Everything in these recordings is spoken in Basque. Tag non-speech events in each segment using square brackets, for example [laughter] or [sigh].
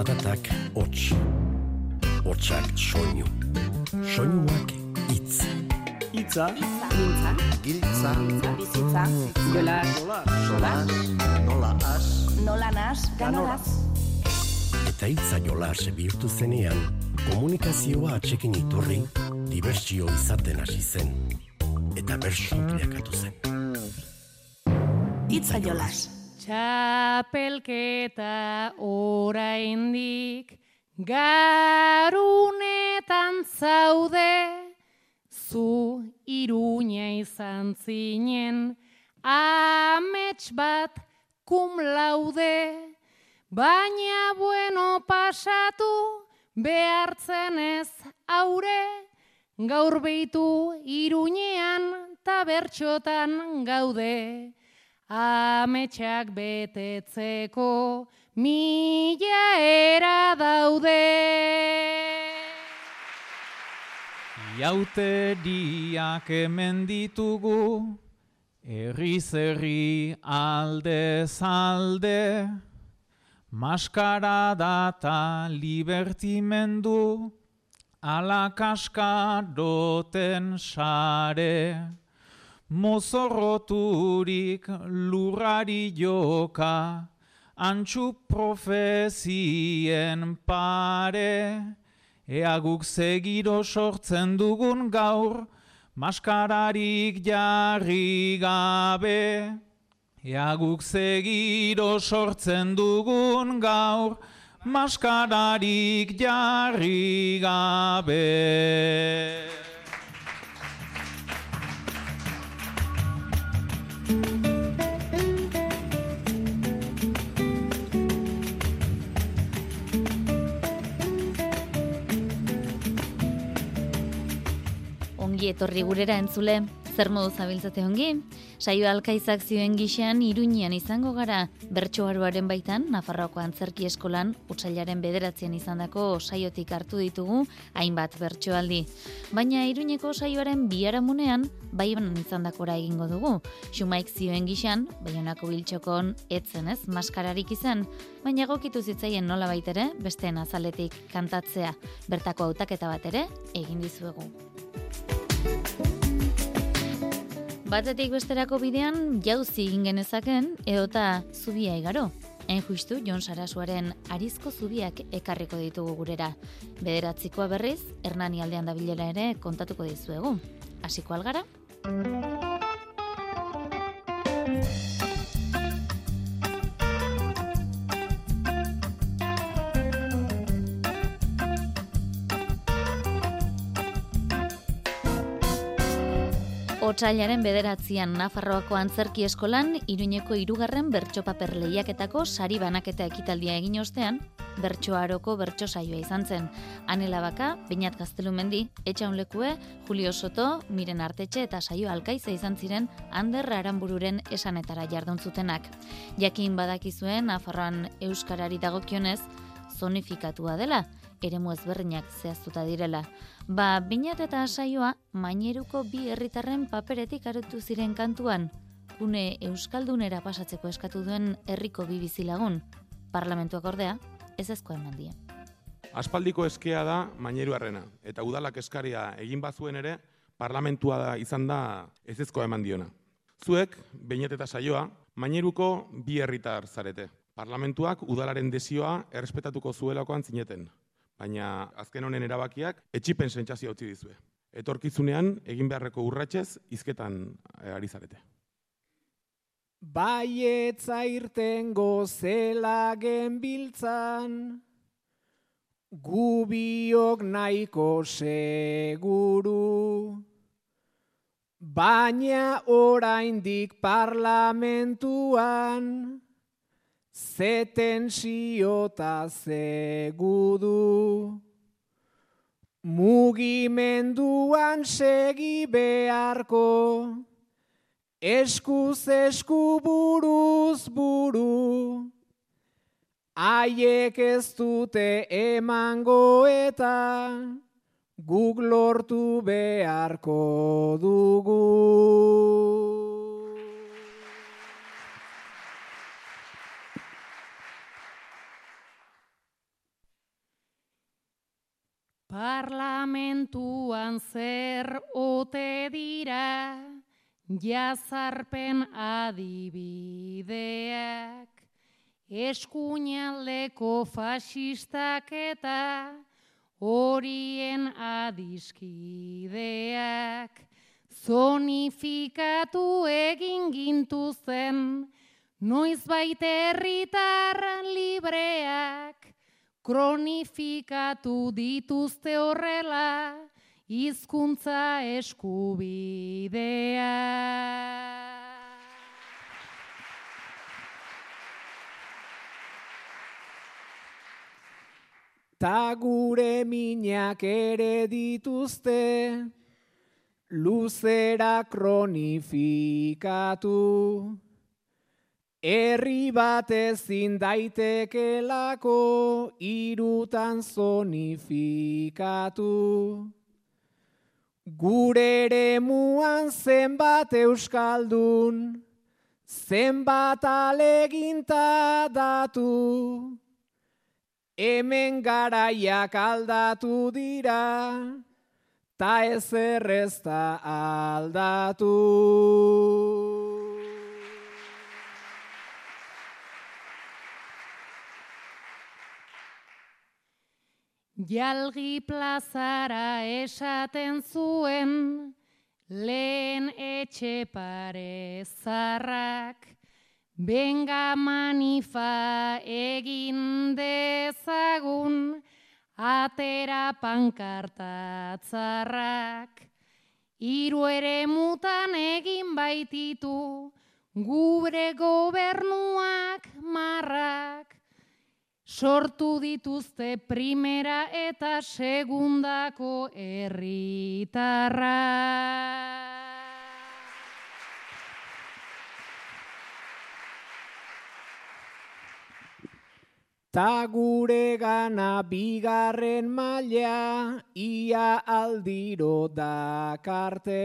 Zaratak hots. Hotsak soinu. Soinuak itz. Itza, Mintza, Giltza, bizitza, jola, sola, nola as, nola nas, ganoraz. Eta hitza jolas bihurtu zenean, komunikazioa atxekin iturri, dibertsio izaten hasi zen. Eta bersu bilakatu zen. Itza jolas. Txapelketa oraindik garunetan zaude. Zu iruña izan zinen amets bat kum laude. Baina bueno pasatu behartzen ez aure. Gaur beitu iruñean ta bertxotan gaude ametsak betetzeko mila era daude. Iauteriak hemen ditugu, herriz herri alde, maskara data libertimendu, ala kaskaroten sare. Mozorroturik lurrari joka, antxu profezien pare, ea guk segiro sortzen dugun gaur, maskararik jarri gabe. Ea guk segiro sortzen dugun gaur, maskararik jarri gabe. Ongi etorri gurera entzule, zer modu zabiltzate ongi? Saio alkaizak zioen gixean iruñean izango gara, bertsoaroaren baitan, Nafarroako antzerki eskolan, utxailaren bederatzean izandako saiotik hartu ditugu, hainbat bertsoaldi. Baina iruñeko saioaren biharamunean, bai banan izandakora egingo dugu. Xumaik zioen gixan, baionako biltxokon etzen ez, maskararik izan, baina egokitu zitzaien nola baitere, besteen azaletik kantatzea, bertako hautaketa bat ere, egin dizuegu. Batetik besterako bidean jauzi egin genezaken edota zubia igaro. Hain justu Jon Sarasuaren arizko zubiak ekarriko ditugu gurera. Bederatzikoa berriz, Hernani aldean dabilera ere kontatuko dizuegu. Hasiko algara? Otsailaren bederatzian Nafarroako antzerki eskolan Iruñeko hirugarren bertsopaper lehiaketako sari banaketa ekitaldia egin ostean, bertsoaroko bertso saioa izan zen. Anela Baka, Beñat Gaztelumendi, Etxaun Lekue, Julio Soto, Miren Artetxe eta saio alkaiza izan ziren Ander Aranbururen esanetara jardun zutenak. Jakin badakizuen Nafarroan euskarari dagokionez zonifikatua dela, eremu ezberdinak zehaztuta direla. Ba, binat eta saioa, maineruko bi herritarren paperetik arutu ziren kantuan, une euskaldunera pasatzeko eskatu duen herriko bi bizilagun. Parlamentuak ordea, ez ezko eman die. Aspaldiko eskea da maineruarrena, eta udalak eskaria egin bazuen ere, parlamentua da izan da ezezkoa eman diona. Zuek, beinet eta saioa, maineruko bi herritar zarete. Parlamentuak udalaren desioa errespetatuko zuelakoan zineten, baina azken honen erabakiak etxipen sentsazio utzi dizue. Etorkizunean egin beharreko urratsez hizketan eh, ari zarete. baietza irtengo zela genbiltzan, gubiok nahiko seguru, baina oraindik parlamentuan, zeten siota zegudu. Mugimenduan segi beharko, eskuz esku buruz buru, haiek ez dute emango eta guk lortu beharko dugu. Parlamentuan zer ote dira, jazarpen adibideak, eskuinaldeko fasistak eta horien adiskideak, zonifikatu egin gintuzen, noiz baite herritar libreak, kronifikatu dituzte horrela hizkuntza eskubidea. Ta gure minak ere dituzte, luzera kronifikatu. Herri bat ezin daitekelako irutan zonifikatu. Gure ere muan zenbat euskaldun, zenbat aleginta datu. Hemen garaiak aldatu dira, ta ez errezta aldatu. Jalgi plazara esaten zuen, lehen etxe pare zarrak, benga manifa egin dezagun, atera pankartatzarrak. Iru ere mutan egin baititu, gure gobernuak marrak, sortu dituzte primera eta segundako herritarra. Ta gure gana bigarren maila ia aldiro dakarte.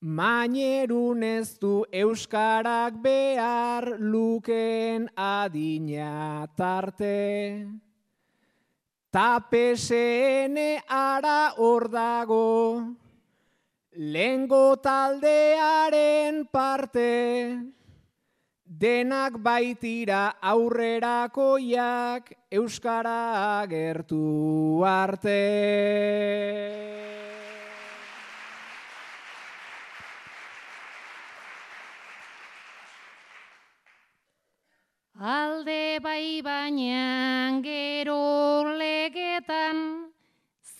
Mainerun ez du euskarak behar luken adina tarte. Ta PSN ara hor dago, lengo taldearen parte. Denak baitira aurrerakoiak euskara agertu arte. Alde bai baina gero legetan,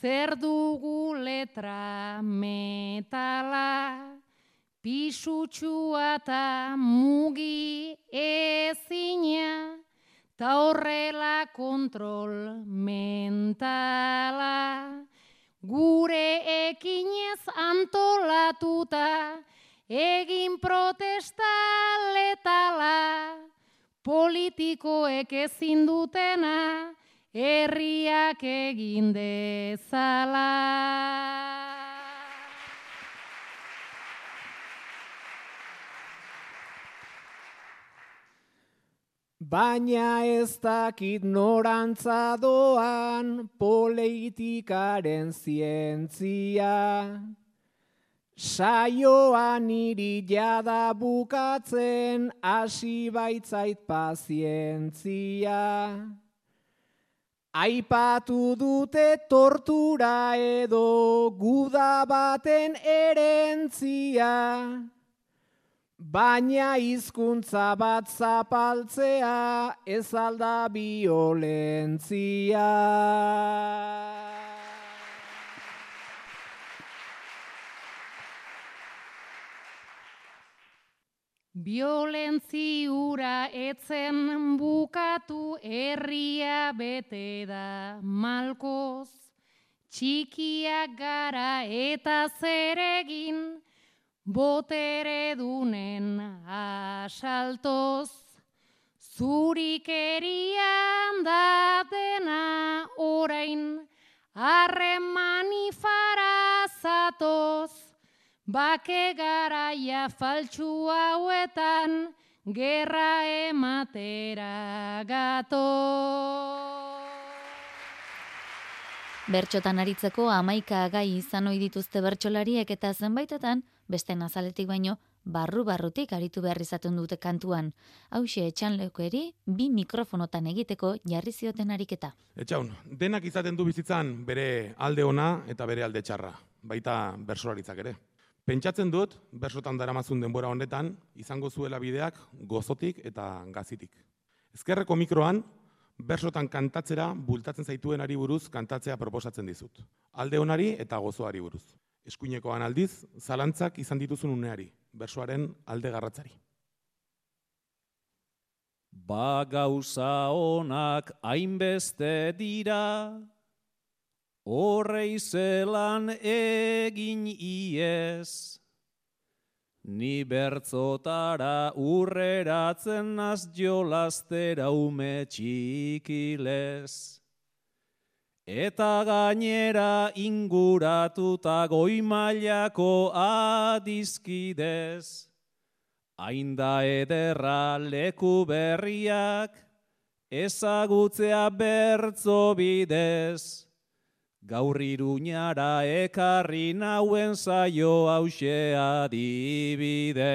zer dugu letra metala, pisutxua eta mugi ezina, ta horrela kontrol mentala. Gure ekinez antolatuta, egin protesta letala, politikoek ezin dutena herriak egin dezala. Baina ez dakit norantza doan politikaren zientzia. Saioan niri jada bukatzen hasi baitzait pazientzia. Aipatu dute tortura edo guda baten erentzia. Baina hizkuntza bat zapaltzea ez alda Biolentziura etzen bukatu herria bete da malkoz, txikiak gara eta zeregin, botere dunen asaltoz. Zurik erian da dena orain, harremani farazatoz. Bake garaia faltsu hauetan, gerra ematera gato. Bertxotan aritzeko amaika gai izan ohi dituzte bertsolariek eta zenbaitetan, beste nazaletik baino, barru-barrutik aritu behar izaten dute kantuan. Hauxe etxan leukoeri, bi mikrofonotan egiteko jarri zioten ariketa. Etxaun, denak izaten du bizitzan bere alde ona eta bere alde txarra, baita bersolaritzak ere. Pentsatzen dut, bersotan daramazun denbora honetan, izango zuela bideak gozotik eta gazitik. Ezkerreko mikroan, bersotan kantatzera bultatzen zaituenari buruz kantatzea proposatzen dizut. Alde onari eta gozoari buruz. Eskuinekoan aldiz, zalantzak izan dituzun uneari, bersoaren alde garratzari. Ba gauza onak hainbeste dira, horrei zelan egin iez. Ni bertzotara urreratzen az jolastera ume txikilez. Eta gainera inguratuta goi mailako adizkidez. Ainda ederra leku berriak, ezagutzea bertzo bidez. Gaur iruñara ekarri nauen zaio hause adibidez.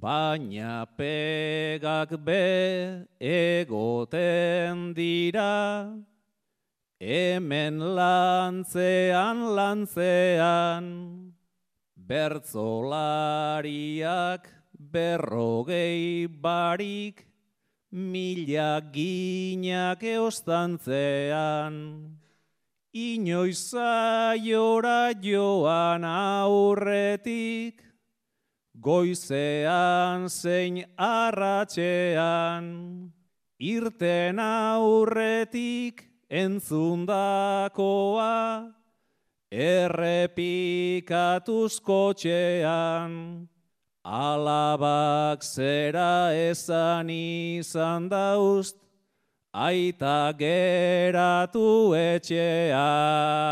Baina pegak be egoten dira, hemen lantzean lantzean, bertzolariak berrogei barik, mila ginak eostantzean. Inoiz aiora joan aurretik, Goizean zein arratxean, irten aurretik entzundakoa, errepikatuz kotxean, alabak zera esan izan daust, aita geratu etxean.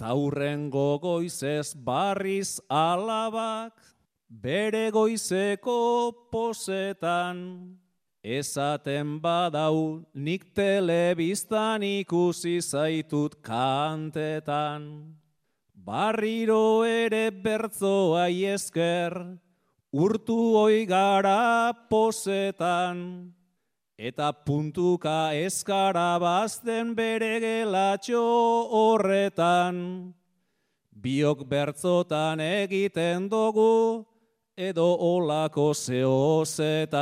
Taurrengo goizez barriz alabak, bere goizeko posetan, esaten badau nik telebistan ikusi zaitut kantetan. Barriro ere bertzoa esker, urtu oigara posetan, Eta puntuka eskara bazten bere gelatxo horretan, biok bertzotan egiten dugu, edo olako zehozetan.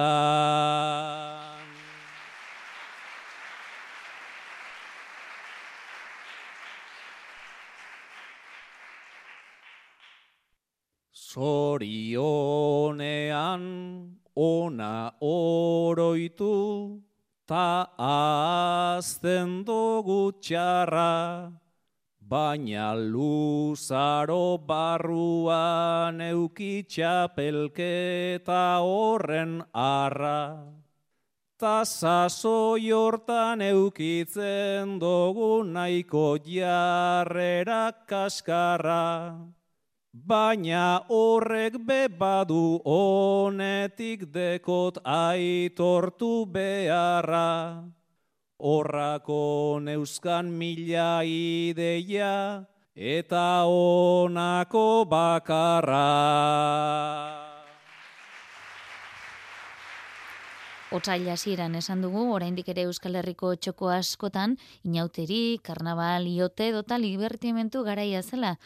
Zorionean ona oroitu, ta azten dugu txarra, baina luzaro barruan eukitxapelketa horren arra. Ta sasoi hortan eukitzen dugu nahiko jarrera kaskarra. Baina horrek be badu honetik dekot aitortu beharra. Horrako neuskan mila ideia eta honako bakarra. Otsaila hasieran esan dugu, oraindik ere Euskal Herriko txoko askotan, inauteri, karnaval, iote, dota libertimentu garaia zela.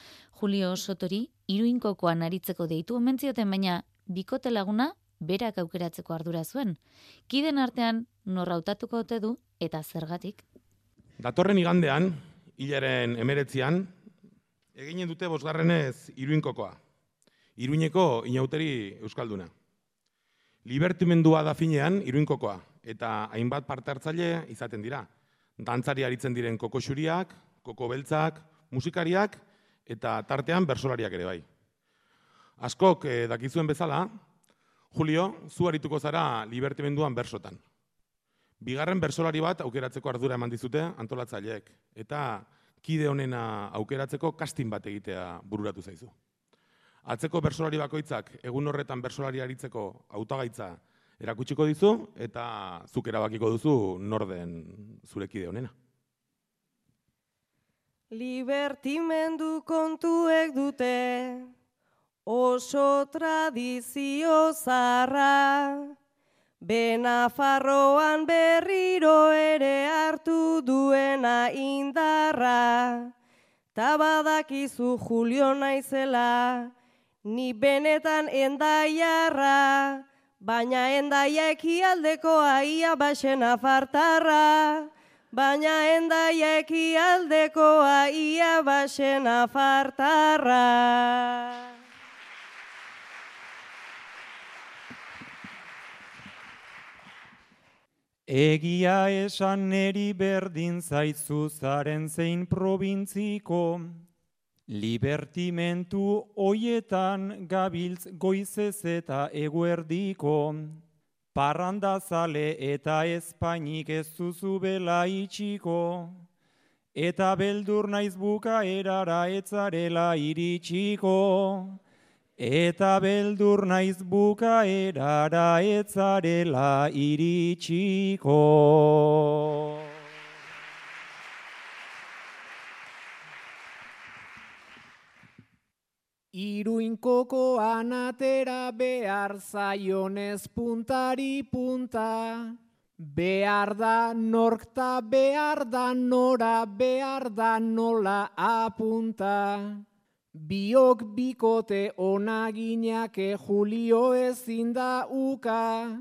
Julio Sotori, iruinkokoan aritzeko deitu omentzioten, baina bikote laguna berak aukeratzeko ardura zuen. Kiden artean norrautatuko ote du eta zergatik. Datorren igandean, hilaren emeretzian, eginen dute bosgarrenez iruinkokoa. Iruineko inauteri euskalduna. Libertimendua da finean iruinkokoa, eta hainbat parte hartzaile izaten dira. Dantzari aritzen diren kokoxuriak, koko beltzak, musikariak, eta tartean bersolariak ere bai. Askok eh, dakizuen bezala, Julio, zu harituko zara libertimenduan bersotan. Bigarren bersolari bat aukeratzeko ardura eman dizute antolatzaileek eta kide honena aukeratzeko kastin bat egitea bururatu zaizu. Atzeko bersolari bakoitzak egun horretan bersolari aritzeko hautagaitza erakutsiko dizu eta zuk erabakiko duzu norden zure kide honena. Libertimendu kontuek dute oso tradizio zarra, Benafarroan berriro ere hartu duena indarra, ta badakizu Julio naizela, ni benetan endaiarra, baina endaia ekialdeko aia basena fartarra, baina endaia ekialdeko aia basena fartarra. Egia esan neri berdin zaitzu zaren zein probintziko, libertimentu hoietan gabiltz goizez eta eguerdiko, parrandazale eta espainik ez zuzu bela itxiko, eta beldur naiz buka erara etzarela iritsiko, Eta beldur naiz buka erara etzarela iritsiko. Iruinkoko anatera behar zaionez puntari punta. Behar da norkta, behar da nora, behar da nola apunta. Biok bikote onaginake Julio ezin da uka.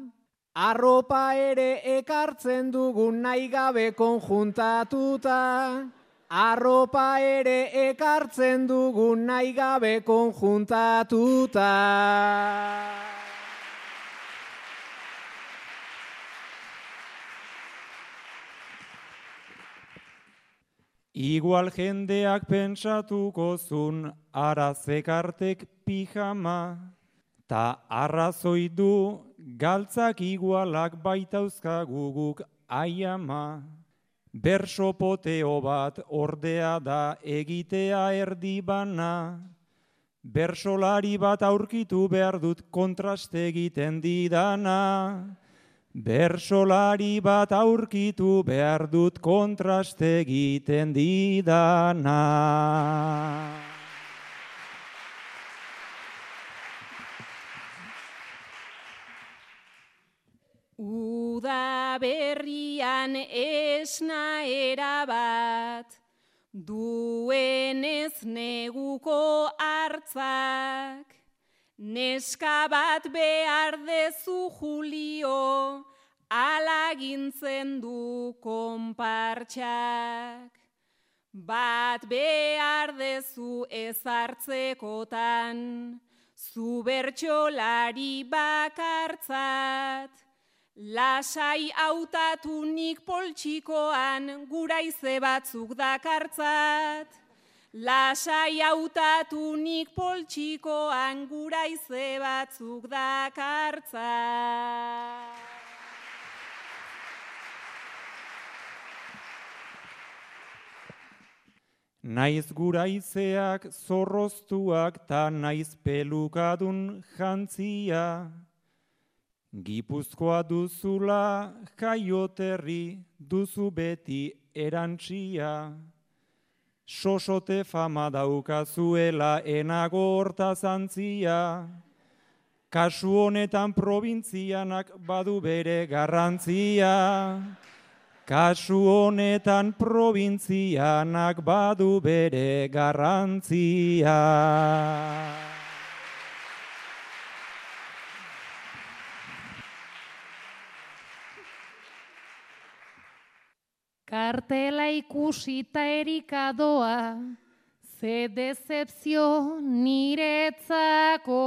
Arropa ere ekartzen dugun nahi gabe konjuntatuta. Arropa ere ekartzen dugun nahi gabe konjuntatuta. Igual jendeak pentsatuko zun arazekartek pijama, ta arrazoi du galtzak igualak baitauzka guguk aiama. Berso poteo bat ordea da egitea erdi bana, bersolari bat aurkitu behar dut kontraste egiten didana. Bersolari bat aurkitu behar dut kontraste egiten didana. Uda berrian esna erabat, duenez neguko hartzak, neska bat behar dezu Julio, alagintzen du konpartxak. Bat behar dezu ezartzekotan, zu bertxolari bakartzat, Lasai hautatu nik poltsikoan guraize batzuk dakartzat. Lasai hautatu nik poltsikoan guraize batzuk dakartzat. Naiz guraizeak zorroztuak ta naiz pelukadun jantzia. Gipuzkoa duzula jaioterri duzu beti erantxia. Sosote fama daukazuela enago horta zantzia. Kasu honetan probintzianak badu bere garrantzia. Kasu honetan probintzianak badu bere garrantzia. Kartela ikusita erikadoa, ze decepzio niretzako,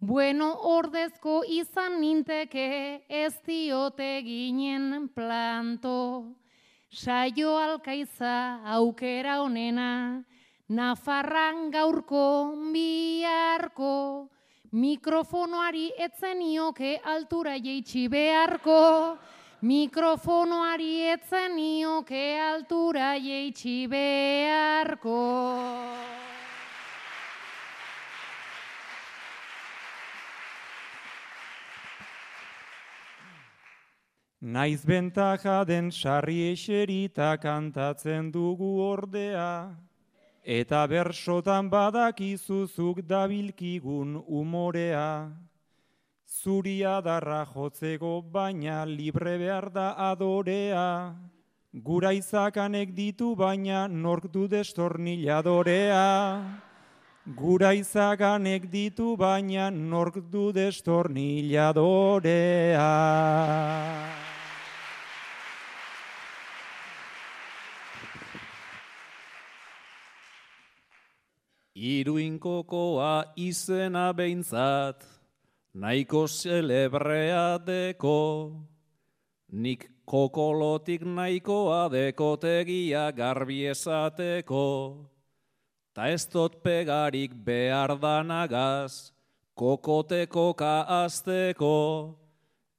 bueno ordezko izan ninteke ez diote ginen planto. Saio alkaiza aukera onena, Nafarran gaurko biharko, mikrofonoari etzenioke altura jeitsi beharko, Mikrofonoari etzen nioke altura jeitsi beharko. Naiz bentaja den sarri eserita kantatzen dugu ordea, eta bersotan badakizuzuk dabilkigun umorea. Zuria darra jotzeko baina libre behar da adorea, gura izakanek ditu baina nork du destorniladorea. Gura izaganek ditu baina nork du destorniladorea. Iruinkokoa izena behintzat, nahiko celebrea deko, nik kokolotik nahikoa dekotegia garbi esateko, ta ez dot pegarik behar danagaz, kokoteko kaazteko,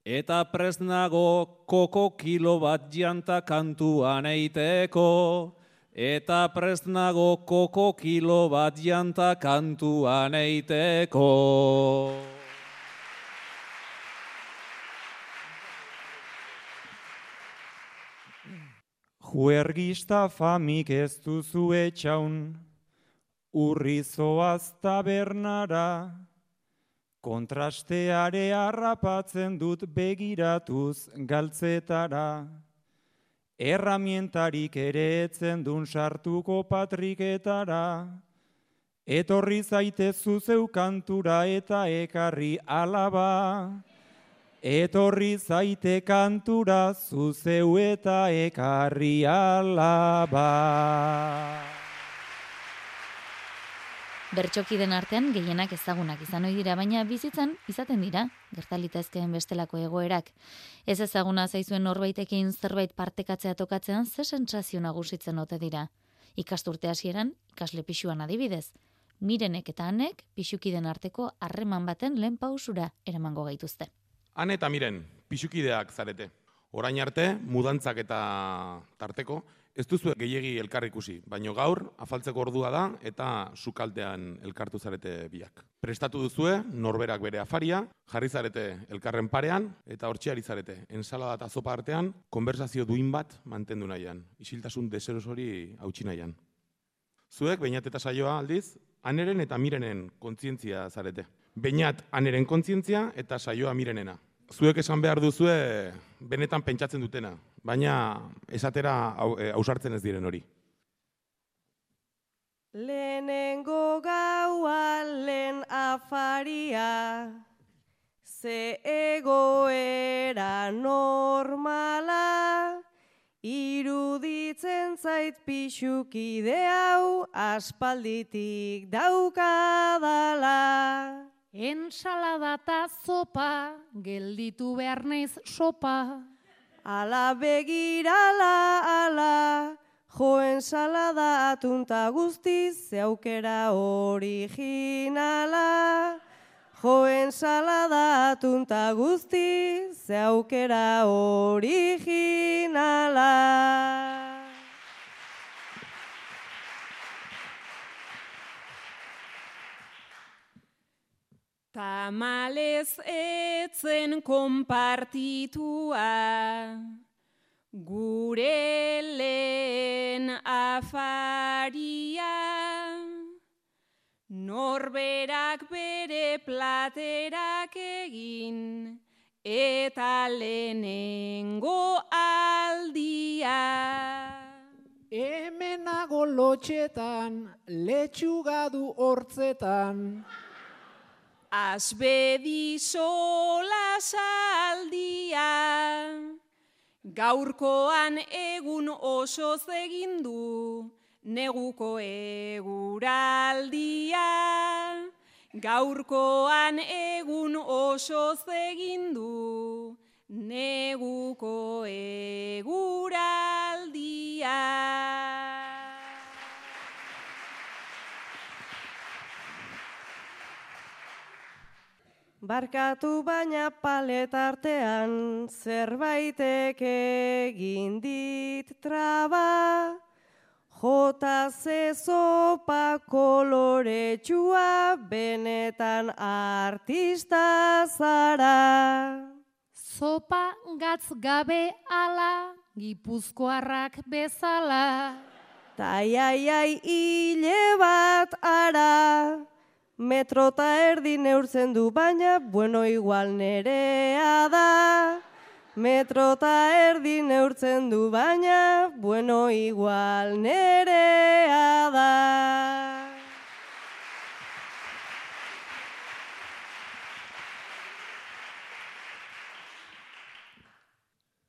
eta presnago koko kilo bat janta kantuan eiteko, eta prest nago koko kilo bat janta kantuan eiteko. Juergista famik ez duzu etxaun, urri zoaz tabernara, kontrasteare harrapatzen dut begiratuz galtzetara. Erramientarik ere etzen dun sartuko patriketara, etorri zaite zuzeu kantura eta ekarri alaba. Etorri zaite kantura zuzeu eta ekarri alaba. Bertxokiden artean gehienak ezagunak izan ohi dira, baina bizitzan izaten dira, gertalitezkeen bestelako egoerak. Ez ezaguna zaizuen norbaitekin zerbait partekatzea tokatzean ze sentsazio nagusitzen ote dira. Ikasturte hasieran ikasle pixuan adibidez. Mirenek eta hanek pixukiden arteko harreman baten lehen pausura eramango gaituzte. Han eta miren, pixukideak zarete. Orain arte, mudantzak eta tarteko, ez duzu gehiegi elkar ikusi, baino gaur afaltzeko ordua da eta sukaldean elkartu zarete biak. Prestatu duzue, norberak bere afaria, jarri zarete elkarren parean eta hortxiari zarete. Ensalada eta zopa artean, konversazio duin bat mantendu nahian. Isiltasun deseros hori hautsi nahian. Zuek, bainat eta saioa aldiz, aneren eta mirenen kontzientzia zarete. Bainat aneren kontzientzia eta saioa mirenena. Zuek esan behar duzue benetan pentsatzen dutena, baina esatera ausartzen ez diren hori. Lehenengo gaua lehen afaria, ze egoera normala, iruditzen zait pixukide hau aspalditik daukadala. Ensalada eta zopa, gelditu behar naiz sopa. Ala begirala, ala, joen salada atunta guztiz, zeaukera originala. Joen salada atunta guztiz, zeaukera originala. Tamalez etzen konpartitua, gure lehen afaria, norberak bere platerak egin, eta lehenengo aldia. Hemenago lotxetan, letxugadu hortzetan, Azbedi sola saldia, gaurkoan egun oso zegindu, neguko eguraldia. Gaurkoan egun oso zegindu, neguko eguraldia. Barkatu baina paletartean zerbaitek egin dit traba. Jota zezopa koloretsua benetan artista zara. Zopa gatz gabe ala, gipuzkoarrak bezala. Taiaiai hile bat ara, metrota erdi neurtzen du baina, bueno igual nerea da. Metrota erdi neurtzen du baina, bueno igual nerea da.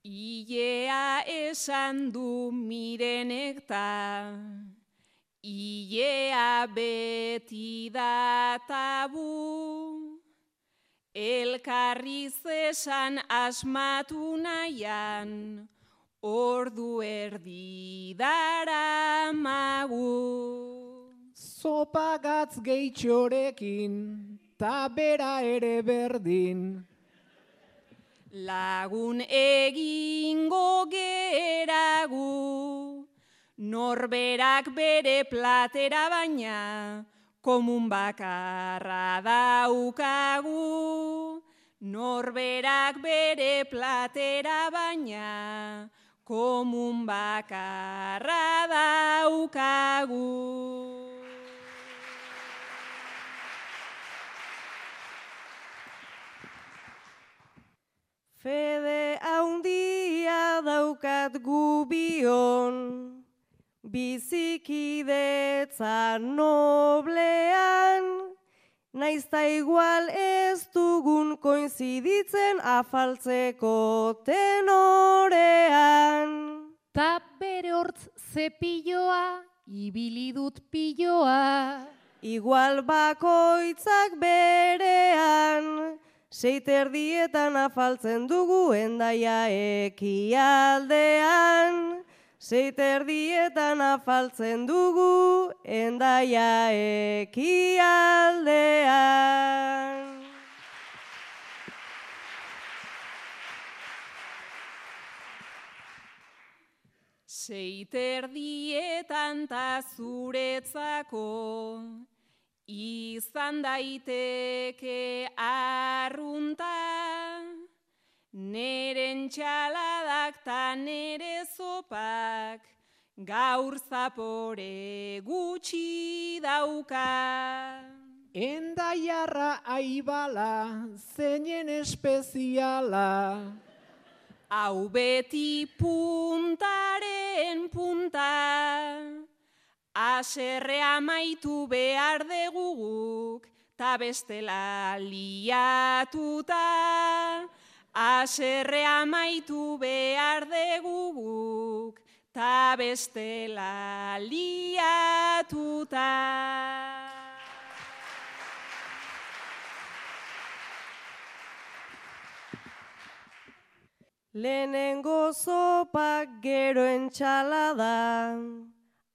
Ilea esan du mirenek ta, Ilea beti da tabu, Elkarriz esan asmatu nahian, Ordu erdi dara magu. Zopa gatz gehitxorekin, ta bera ere berdin. Lagun egingo geragu, norberak bere platera baina, komun bakarra daukagu. Norberak bere platera baina, komun bakarra daukagu. Fede haundia daukat gubion, bizikidetza noblean, naizta igual ez dugun koinziditzen afaltzeko tenorean. Ta bere hortz zepilloa, ibili dut pilloa. Igual bakoitzak berean, Seiterdietan afaltzen dugu endaia ekialdean. Seiterdietan afaltzen dugu endaia ekialdean. Seiterdietan ta zuretzako, izan daiteke arrunta, neren txaladak ta nere zopak, gaur zapore gutxi dauka. Endaiarra aibala, zeinen espeziala. Hau beti puntaren punta, aserrea maitu behar deguguk, ta bestela liatuta. Aserrea maitu behar deguguk, ta bestela liatuta. Lehenengo zopak gero entxalada,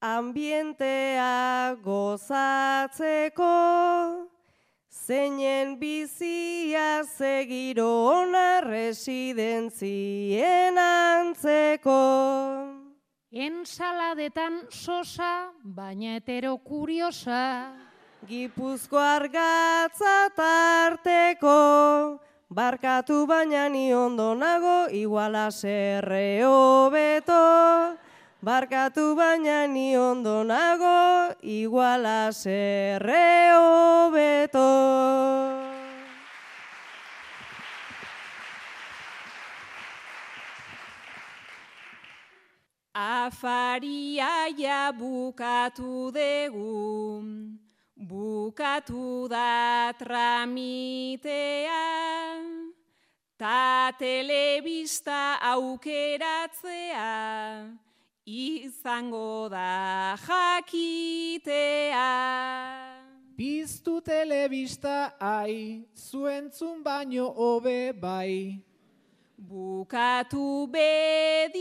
ambientea gozatzeko, zeinen bizia segiro ona residentzien antzeko. Ensaladetan sosa, baina hetero kuriosa. Gipuzko argatza tarteko, barkatu baina ni ondo nago, iguala serre hobeto. Barkatu baina ni ondo nago, iguala serre hobeto. Afaria ja bukatu dugu, bukatu da tramitea, ta telebista aukeratzea, izango da jakitea. Piztu telebista ai, zuentzun baino hobe bai. Bukatu bedipikea,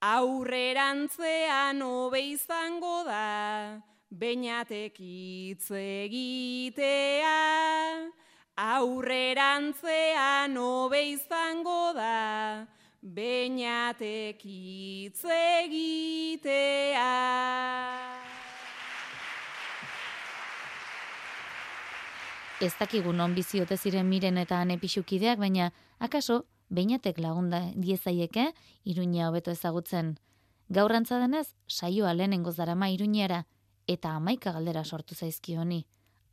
aurrerantzean hobe izango da, beinatek hitz egitea, aurrerantzean hobe izango da, beinatek hitz egitea. Ez dakigu non biziote ziren miren eta ane pixukideak, baina akaso beinatek lagunda diezaieke iruña hobeto ezagutzen. Gaur denez, saioa lehenengo zarama iruñara eta amaika galdera sortu zaizki honi.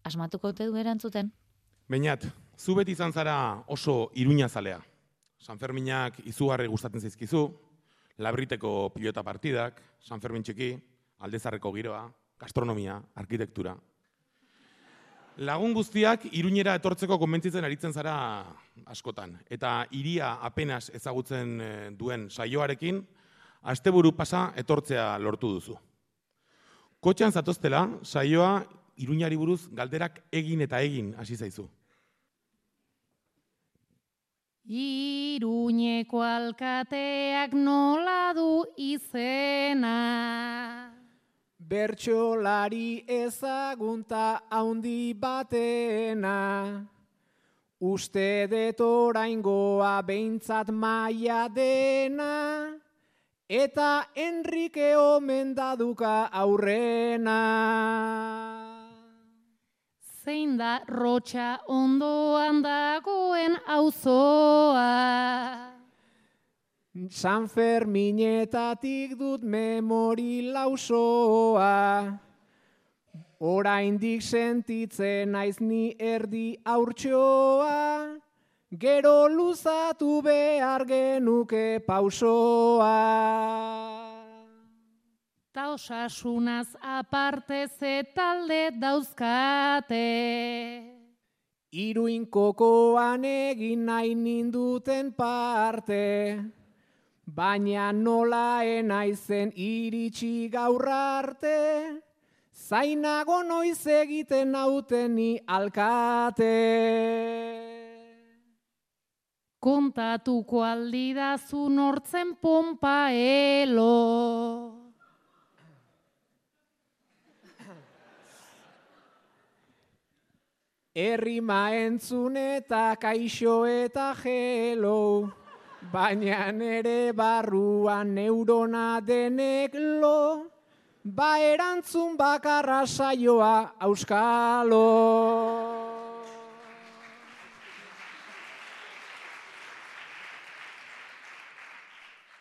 Asmatuko ote du erantzuten? Beinat, zu beti izan zara oso iruña zalea. San Ferminak izugarri gustatzen zaizkizu, labriteko pilota partidak, San Fermin txiki, aldezarreko giroa, gastronomia, arkitektura. Lagun guztiak iruñera etortzeko konbentzitzen aritzen zara askotan. Eta iria apenas ezagutzen eh, duen saioarekin, asteburu pasa etortzea lortu duzu. Kotxean zatoztela, saioa iruñari buruz galderak egin eta egin hasi zaizu. Iruñeko alkateak nola du izena. Bertxolari ezagunta haundi batena. Uste det oraingoa behintzat maia dena. Eta Enrique omen daduka aurrena. Zein da rotxa ondoan dagoen auzoa. San Ferminetatik dut memori lausoa. Oraindik sentitzen naiz ni erdi aurtsoa. Gero luzatu behar genuke pausoa. Ta osasunaz aparte ze talde dauzkate. Iruin kokoan egin nahi ninduten parte. Baina nola enaizen iritsi gaur arte. Zainago noiz egiten nauteni alkate. Kontatuko aldidazu nortzen pompa elo. Errima entzun eta kaixo eta gelo, baina nere barruan neurona denek lo, ba erantzun bakarra saioa auskalo.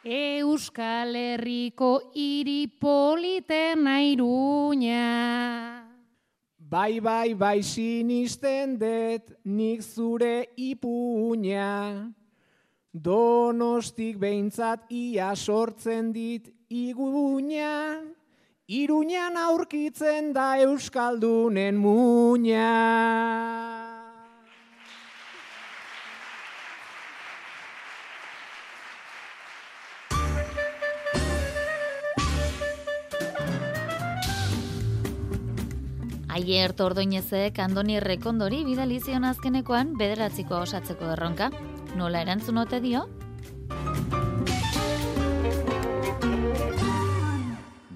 Euskal Herriko iripolitena iruña. Bai, bai, bai sinisten dut nik zure ipuña. Donostik behintzat ia sortzen dit iguña. Iruñan aurkitzen da Euskaldunen muña. Aier tordoinezek Andoni Rekondori bidali zion azkenekoan bederatziko osatzeko erronka. Nola erantzun ote dio?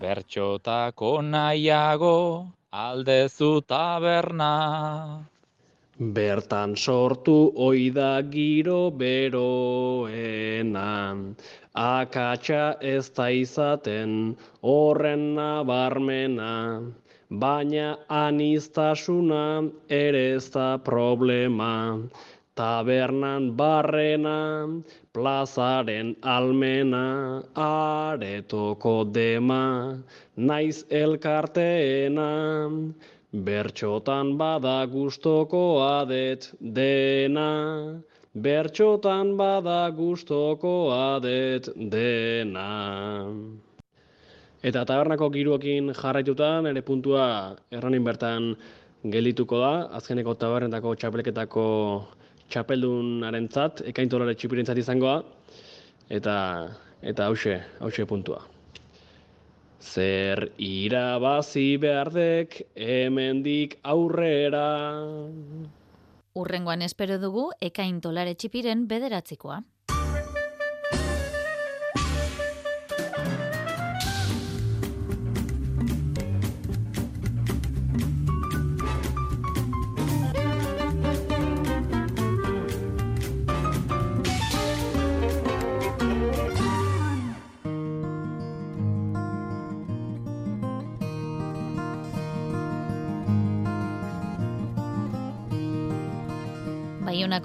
Bertxotako nahiago aldezu taberna. Bertan sortu oida giro beroena, akatsa ez da izaten horren nabarmena, baina anistasuna ere ez da problema. Tabernan barrena, plazaren almena, aretoko dema, naiz elkarteena. Bertxotan bada gustoko adet dena, bertxotan bada gustoko adet dena. Eta tabernako giroekin jarraitutan, ere puntua erranin bertan geldituko da, azkeneko tabernetako txapelketako txapeldunarentzat, ekaintolare txipirentzat izangoa, eta eta hause, hause puntua. Zer irabazi behardek hemendik aurrera. Urrengoan espero dugu ekaintolare txipiren bederatzikoa.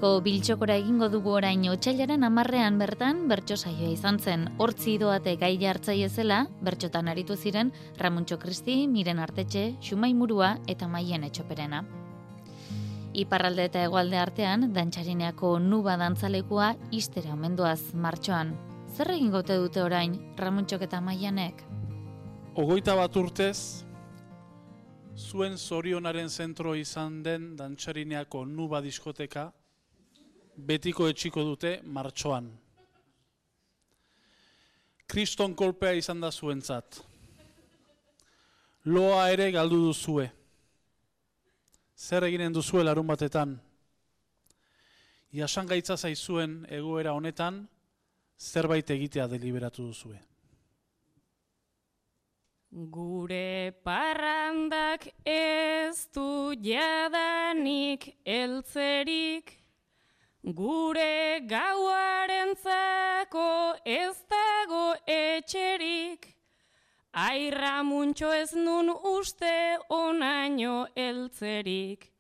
Baionako biltxokora egingo dugu orain otxailaren amarrean bertan bertso saioa izan zen. Hortzi doate gai jartzaile zela, bertxotan aritu ziren Ramuntxo Kristi, Miren Artetxe, Xumai Murua eta Maien Etxoperena. Iparralde eta hegoalde artean, dantxarineako nuba dantzalekua istera omenduaz martxoan. Zer egin gote dute orain, Ramuntxok eta Maianek? Ogoita bat urtez, zuen zorionaren zentro izan den dantxarineako nuba diskoteka, betiko etxiko dute martxoan. Kriston kolpea izan da zuentzat. Loa ere galdu duzue. Zer eginen duzue larun batetan? Iasan gaitza zaizuen egoera honetan, zerbait egitea deliberatu duzue. Gure parrandak ez du jadanik eltzerik, gure gauarentzako ez dago etxerik, airra muntxo ez nun uste onaino eltzerik,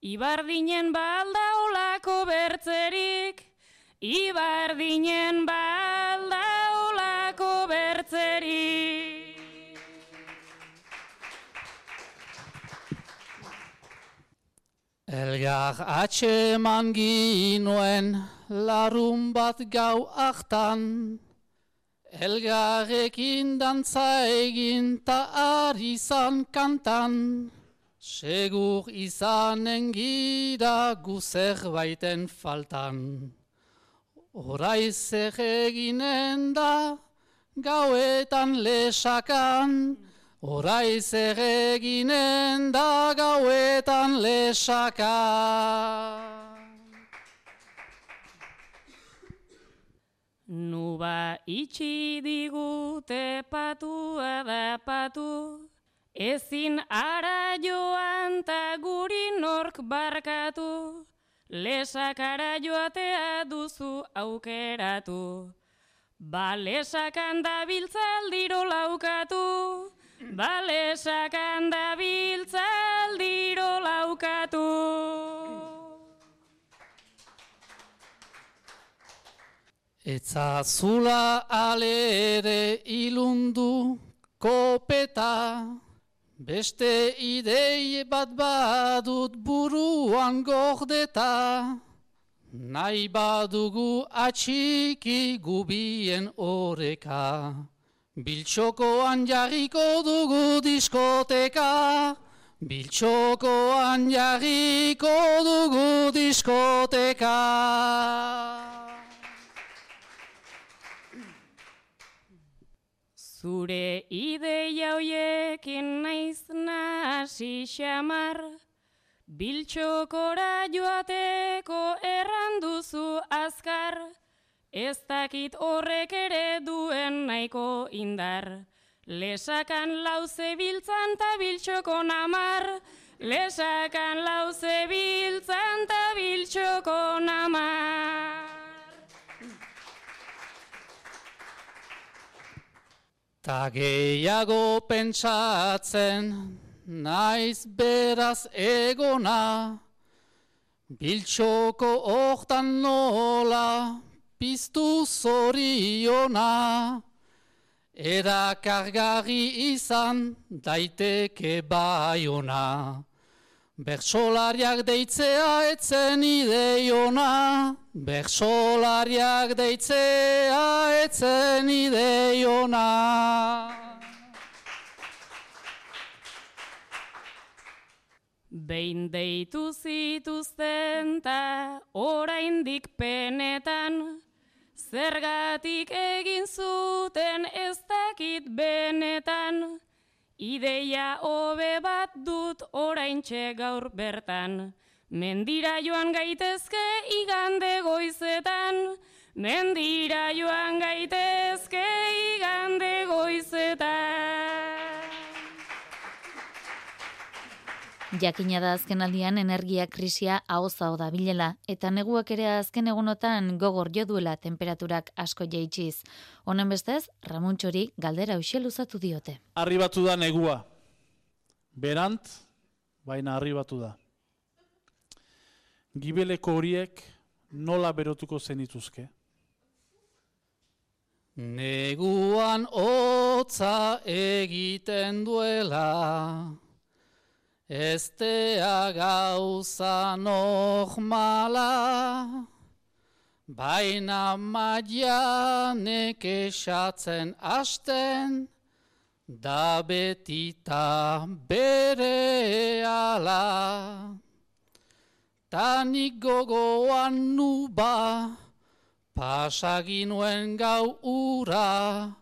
ibardinen balda olako bertzerik, ibardinen balda olako bertzerik. Elgar atxeman ginuen larun bat gau hartan, Elgarrekin dantza egin ta ari zan kantan, Segur izanen gira gu zerbaiten faltan. Horai zer eginen da gauetan lesakan, Horai zer eginen da gauetan lesaka. Nuba itxi digute patua da patu, ezin ara joan ta guri nork barkatu, lesakara joatea duzu aukeratu. Ba lesakan da biltzaldiro laukatu, Balesakan da biltzaldiro laukatu. Etza zula ale ere ilundu kopeta, beste idei bat badut buruan gordeta, nahi badugu atxiki gubien oreka. Biltxokoan jarriko dugu diskoteka, Biltxokoan jarriko dugu diskoteka. Zure ideia hoiekin naiz nasi xamar, Biltxokora joateko erranduzu azkar, Ez dakit horrek ere duen nahiko indar. Lesakan lauze biltzan ta biltxoko namar. Lesakan lauze biltzan ta biltxoko namar. Ta gehiago pentsatzen, naiz beraz egona, biltxoko hortan nola, piztu zoriona, erakargarri izan daiteke baiona. Bersolariak deitzea etzen ideiona, Bersolariak deitzea etzen ideiona. Behin deitu zituzten ta oraindik penetan, Zergatik egin zuten ez dakit benetan, Ideia hobe bat dut oraintxe gaur bertan, Mendira joan gaitezke igande goizetan, Mendira joan gaitezke igande goizetan. Jakina da azken aldian energia krisia ahoza da bilela, eta neguak ere azken egunotan gogor jo duela temperaturak asko jaitsiz. Honen bestez, Ramuntxori galdera uxel luzatu diote. Arribatu da negua. Berant, baina arribatu da. gibeleko horiek nola berotuko zenituzke? Neguan hotza egiten duela, Estea gauza normala, baina maianek esatzen asten, da betita bere ala. Tanik gogoan nuba, pasaginuen gau ura,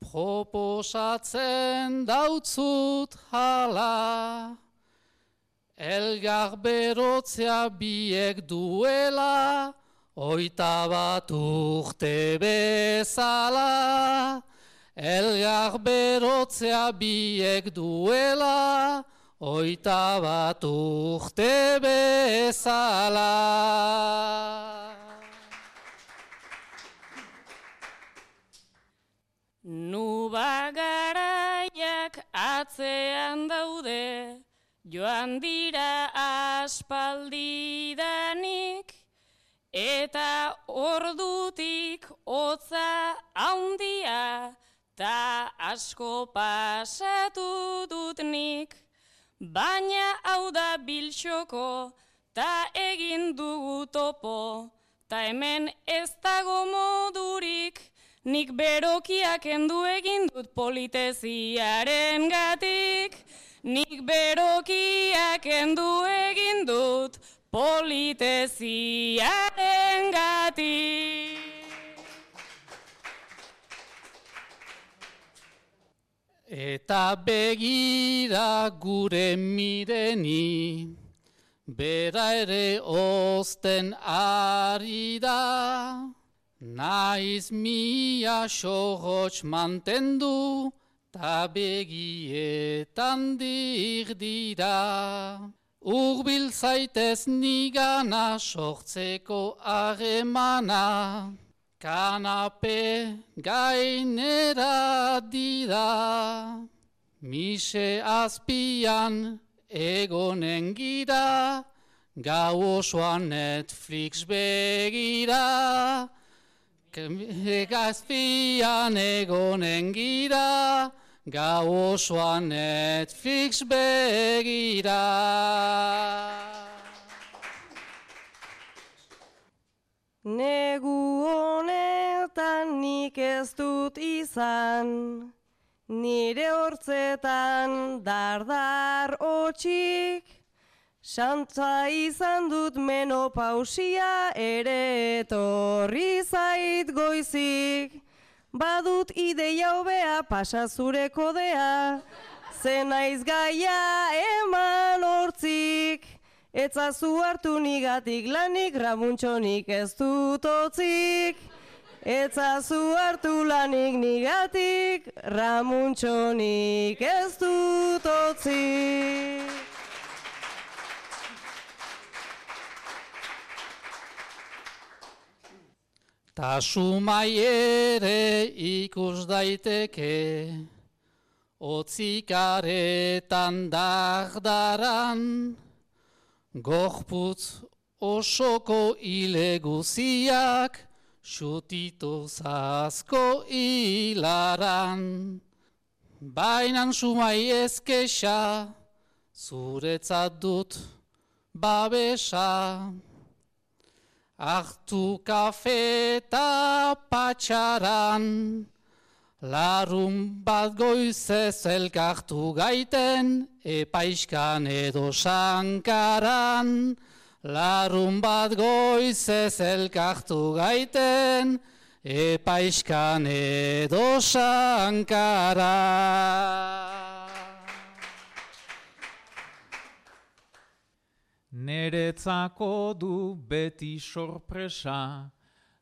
proposatzen dautzut hala. Elgar berotzea biek duela, oita bat urte bezala. Elgar berotzea biek duela, oita bat urte bezala. Nuba garaiak atzean daude, joan dira aspaldidanik, eta ordutik hotza haundia, ta asko pasatu dut nik. Baina hau da bilxoko, ta egin dugu topo, ta hemen ez dago modurik, nik berokiak endu egin dut politeziaren gatik. Nik berokiak endu egin dut politeziaren gati. Eta begira gure mireni, bera ere osten ari da. Naiz mia sohots mantendu, ta begietan dir dira. Urbil zaitez nigana sortzeko aremana, kanape gainera dira. Mise azpian egonen gira, gau osoan Netflix begira. Gazpian egonen gira, gau osoan Netflix begira. Negu honetan nik ez dut izan, nire hortzetan dardar otxik, Santza izan dut menopausia ere etorri zait goizik. Badut ideia hobea pasa zure kodea, zenaiz gaia eman hortzik. Etzazu hartu nigatik lanik ramuntxonik ez dut otzik. Etzazu hartu lanik nigatik ramuntxonik ez dut otzik. Ta sumai ere ikus daiteke, otzikaretan dagdaran, gorputz osoko ile guziak, xutitu zazko hilaran. Bainan sumai ezkesa, zuretzat dut babesa. Artu kafe eta patxaran, larun bat goizez elkartu gaiten, epaiskan edo sankaran. Larun bat goizez elkartu gaiten, epaiskan edo sankaran. Neretzako du beti sorpresa,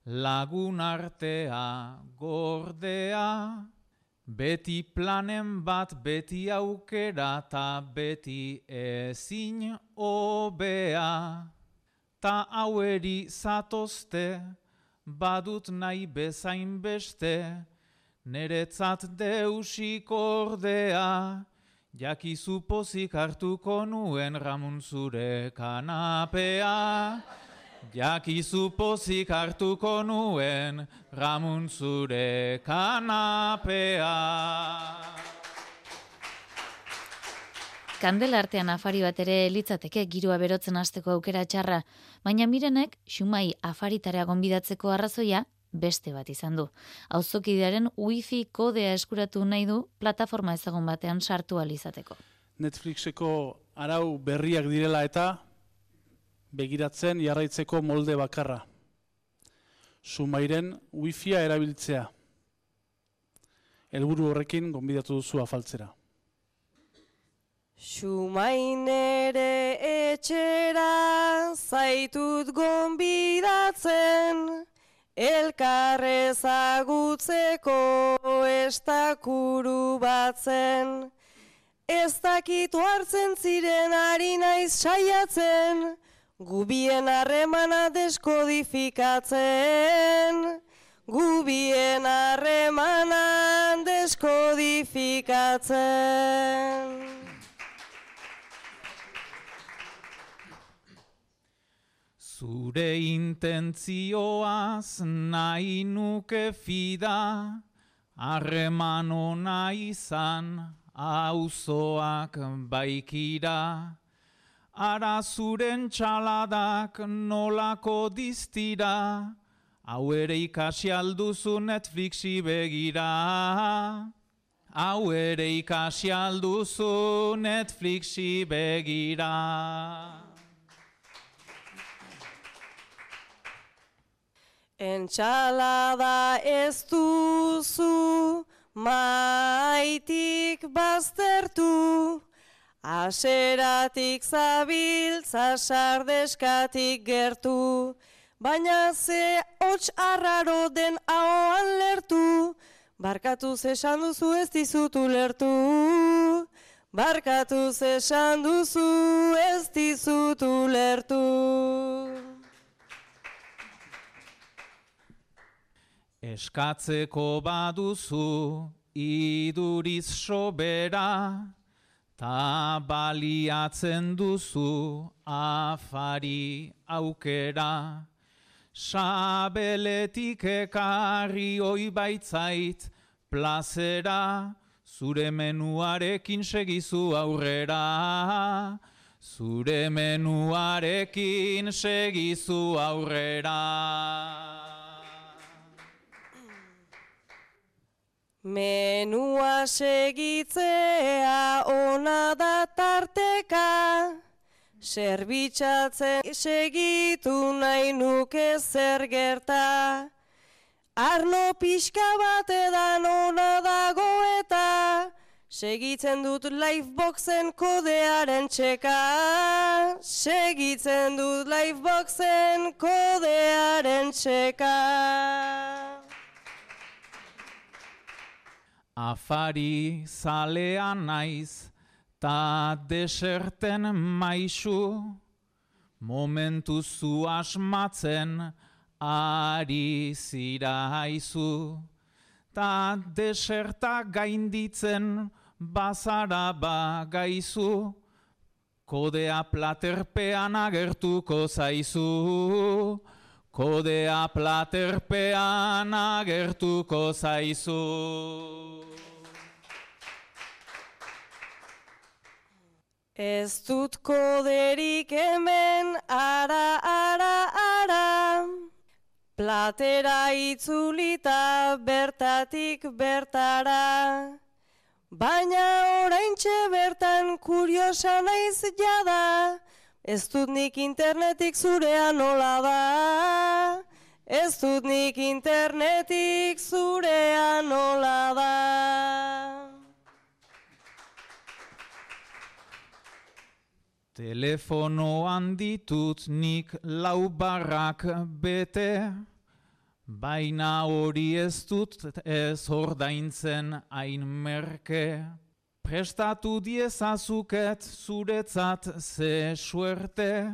lagun artea gordea, beti planen bat beti aukera ta beti ezin obea. Ta haueri zatozte, badut nahi bezain beste, neretzat deusik ordea, Jakizu pozik hartuko nuen ramun zure kanapea. Jakizu pozik hartuko nuen ramun zure kanapea. Kandela artean afari bat ere litzateke girua berotzen hasteko aukera txarra, baina mirenek xumai afaritara gonbidatzeko arrazoia beste bat izan du. Auzokidearen wifi kodea eskuratu nahi du plataforma ezagun batean sartu alizateko. Netflixeko arau berriak direla eta begiratzen jarraitzeko molde bakarra. Sumairen wifia erabiltzea. Helburu horrekin gonbidatu duzu afaltzera. Xumain ere etxera zaitut gonbidatzen, elkarrezagutzeko estakuru batzen. Ez dakitu hartzen ziren ari naiz saiatzen, gubien harremana deskodifikatzen. Gubien harremana deskodifikatzen. Zure intentzioaz nahi nuke fida, harreman ona izan, auzoak baikira. Ara zuren txaladak nolako diztira, hau ere ikasi alduzu Netflixi begira. Hau ere ikasi alduzu Netflixi begira. Entxalada ez duzu maitik baztertu, aseratik zabiltza sardeskatik gertu, baina ze hots arraro den ahoan lertu, barkatu esan duzu ez dizutu lertu. Barkatu esan duzu ez dizutu lertu. Eskatzeko baduzu iduriz sobera, ta baliatzen duzu afari aukera. Sabeletik ekarri oi baitzait plazera, zure menuarekin segizu aurrera. Zure menuarekin segizu aurrera. Menua segitzea ona da tarteka, zerbitzatzen segitu nahi nuke zer gerta. Arno pixka bat edan ona dago eta, segitzen dut liveboxen kodearen txeka. Segitzen dut liveboxen kodearen txeka. Afari zalea naiz, ta deserten maisu, momentu zu asmatzen ari zira haizu. Ta deserta gainditzen bazara ba gaizu, kodea platerpean agertuko zaizu. Kodea platerpean agertuko zaizu. Ez dut koderik hemen ara, ara, ara, platera itzulita bertatik bertara. Baina oraintxe bertan kuriosa naiz jada, ez dut nik internetik zurea nola da. Ez dut nik internetik zurea nola da. Telefonoan ditut nik lau barrak bete, baina hori ez dut ez ordaintzen hain merke. Prestatu diezazuket zuretzat ze suerte,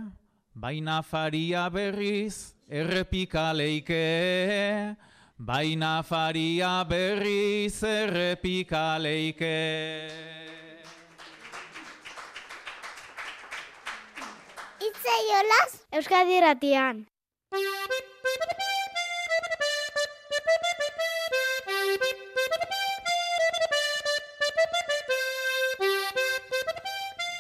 baina faria berriz errepikaleike, baina faria berriz errepikaleike. Itze jolas Euskadi Ratian.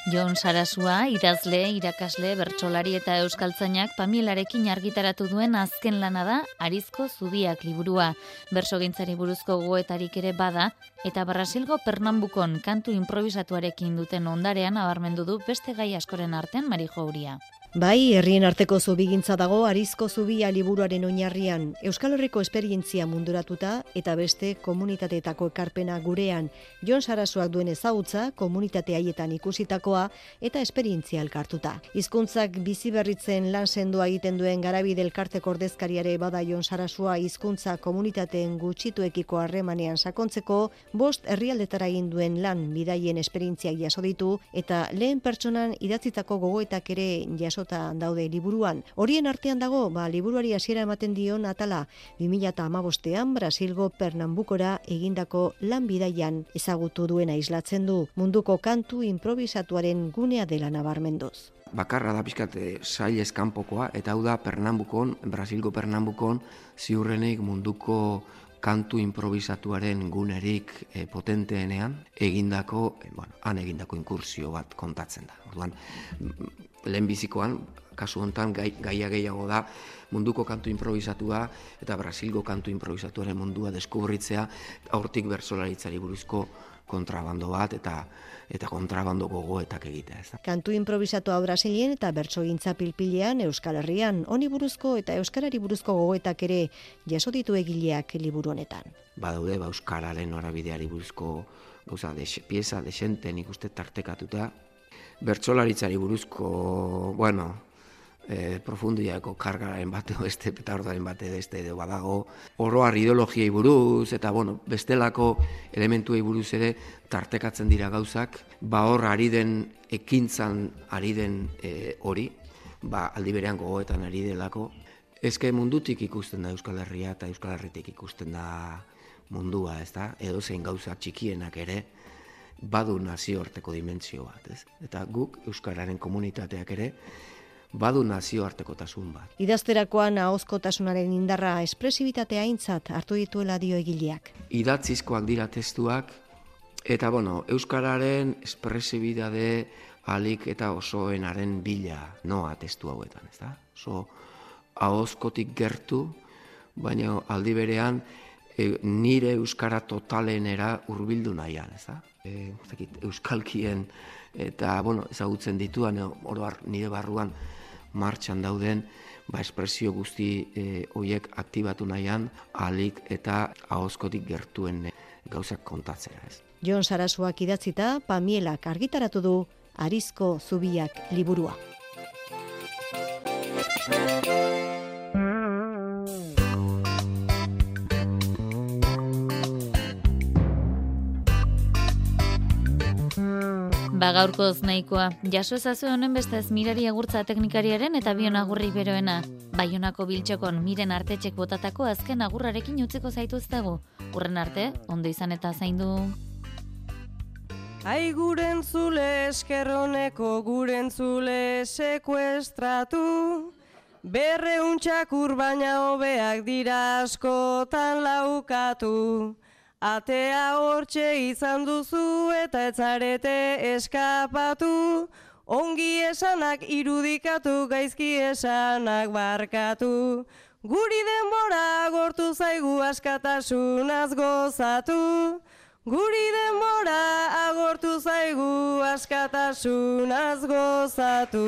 Jon Sarasua, idazle, irakasle, bertsolari eta euskaltzainak pamielarekin argitaratu duen azken lana da Arizko Zubiak liburua. Bersogintzari buruzko goetarik ere bada eta Brasilgo Pernambukon kantu improvisatuarekin duten ondarean abarmendu du beste gai askoren artean Marijo Uria. Bai, herrien arteko zubigintza dago Arizko Zubia liburuaren oinarrian, Euskal Herriko esperientzia munduratuta eta beste komunitateetako ekarpena gurean, Jon Sarasuak duen ezagutza, komunitate haietan ikusitakoa eta esperientzia elkartuta. Hizkuntzak bizi berritzen lan sendoa egiten duen garabide elkarteko ordezkariare bada Jon Sarasua hizkuntza komunitateen gutxituekiko harremanean sakontzeko, bost herrialdetara egin duen lan bidaien esperientziak jaso ditu eta lehen pertsonan idatzitako gogoetak ere jaso jasota daude liburuan. Horien artean dago, ba, liburuari hasiera ematen dion atala 2008an Brasilgo Pernambukora egindako lan bidaian ezagutu duena islatzen du munduko kantu improvisatuaren gunea dela nabarmenduz. Bakarra da pizkate sail eskanpokoa eta hau da Pernambukon, Brasilgo Pernambukon ziurrenik munduko kantu improvisatuaren gunerik e, potenteenean egindako, e, bueno, han egindako inkursio bat kontatzen da. Orduan, lehenbizikoan, kasu hontan gai, gaia gehiago da munduko kantu improvisatua eta Brasilgo kantu improvisatuaren mundua deskubritzea aurtik bersolaritzari buruzko kontrabando bat eta eta kontrabando gogoetak egitea. Ez Kantu improvisatua Brasilien eta bertsogintza pilpilean Euskal Herrian honi buruzko eta euskarari buruzko gogoetak ere jaso ditu egileak liburu honetan. Badaude ba euskararen norabideari buruzko gauza de pieza de xente ikuste tartekatuta bertsolaritzari buruzko, bueno, e, profundiako kargaren bate [laughs] beste petardaren bate beste edo badago oroar ideologiei buruz eta bueno, bestelako elementuei buruz ere tartekatzen dira gauzak, ba hor ari den ekintzan ari den e, hori, ba aldi berean gogoetan ari delako. Ezke mundutik ikusten da Euskal Herria eta Euskal Herritik ikusten da mundua, ez da? Edo zein gauza txikienak ere, badu nazioarteko dimentsio bat, ez? Eta guk euskararen komunitateak ere badu nazioartekotasun bat. Idazterakoan ahozkotasunaren indarra espresibitatea aintzat hartu dituela dio egileak. Idatzizkoak dira testuak eta bueno, euskararen espresibitate alik eta osoenaren bila noa testu hauetan, ezta? So ahozkotik gertu, baina aldi berean e, nire euskara totalenera hurbildu nahian, ez da? E, euskalkien eta, bueno, ezagutzen dituan, oro nire barruan martxan dauden, ba, espresio guzti e, hoiek aktibatu nahian, alik eta ahozkotik gertuen gauzak kontatzea, ez? Jon Sarasuak idatzita, Pamielak argitaratu du Arizko Zubiak liburua. Ba gaurkoz nahikoa, jaso ezazu honen beste ez mirari agurtza teknikariaren eta bion agurri beroena. Baionako biltxokon miren artetxek botatako azken agurrarekin utziko zaituztegu. Urren arte, ondo izan eta zaindu. Ai guren zule eskerroneko guren zule sekuestratu, berreuntxak urbaina hobeak dira askotan laukatu. Atea hortxe izan duzu eta etzarete eskapatu, ongi esanak irudikatu gaizki esanak barkatu. Guri denbora gortu zaigu askatasunaz gozatu, guri denbora agortu zaigu askatasunaz gozatu.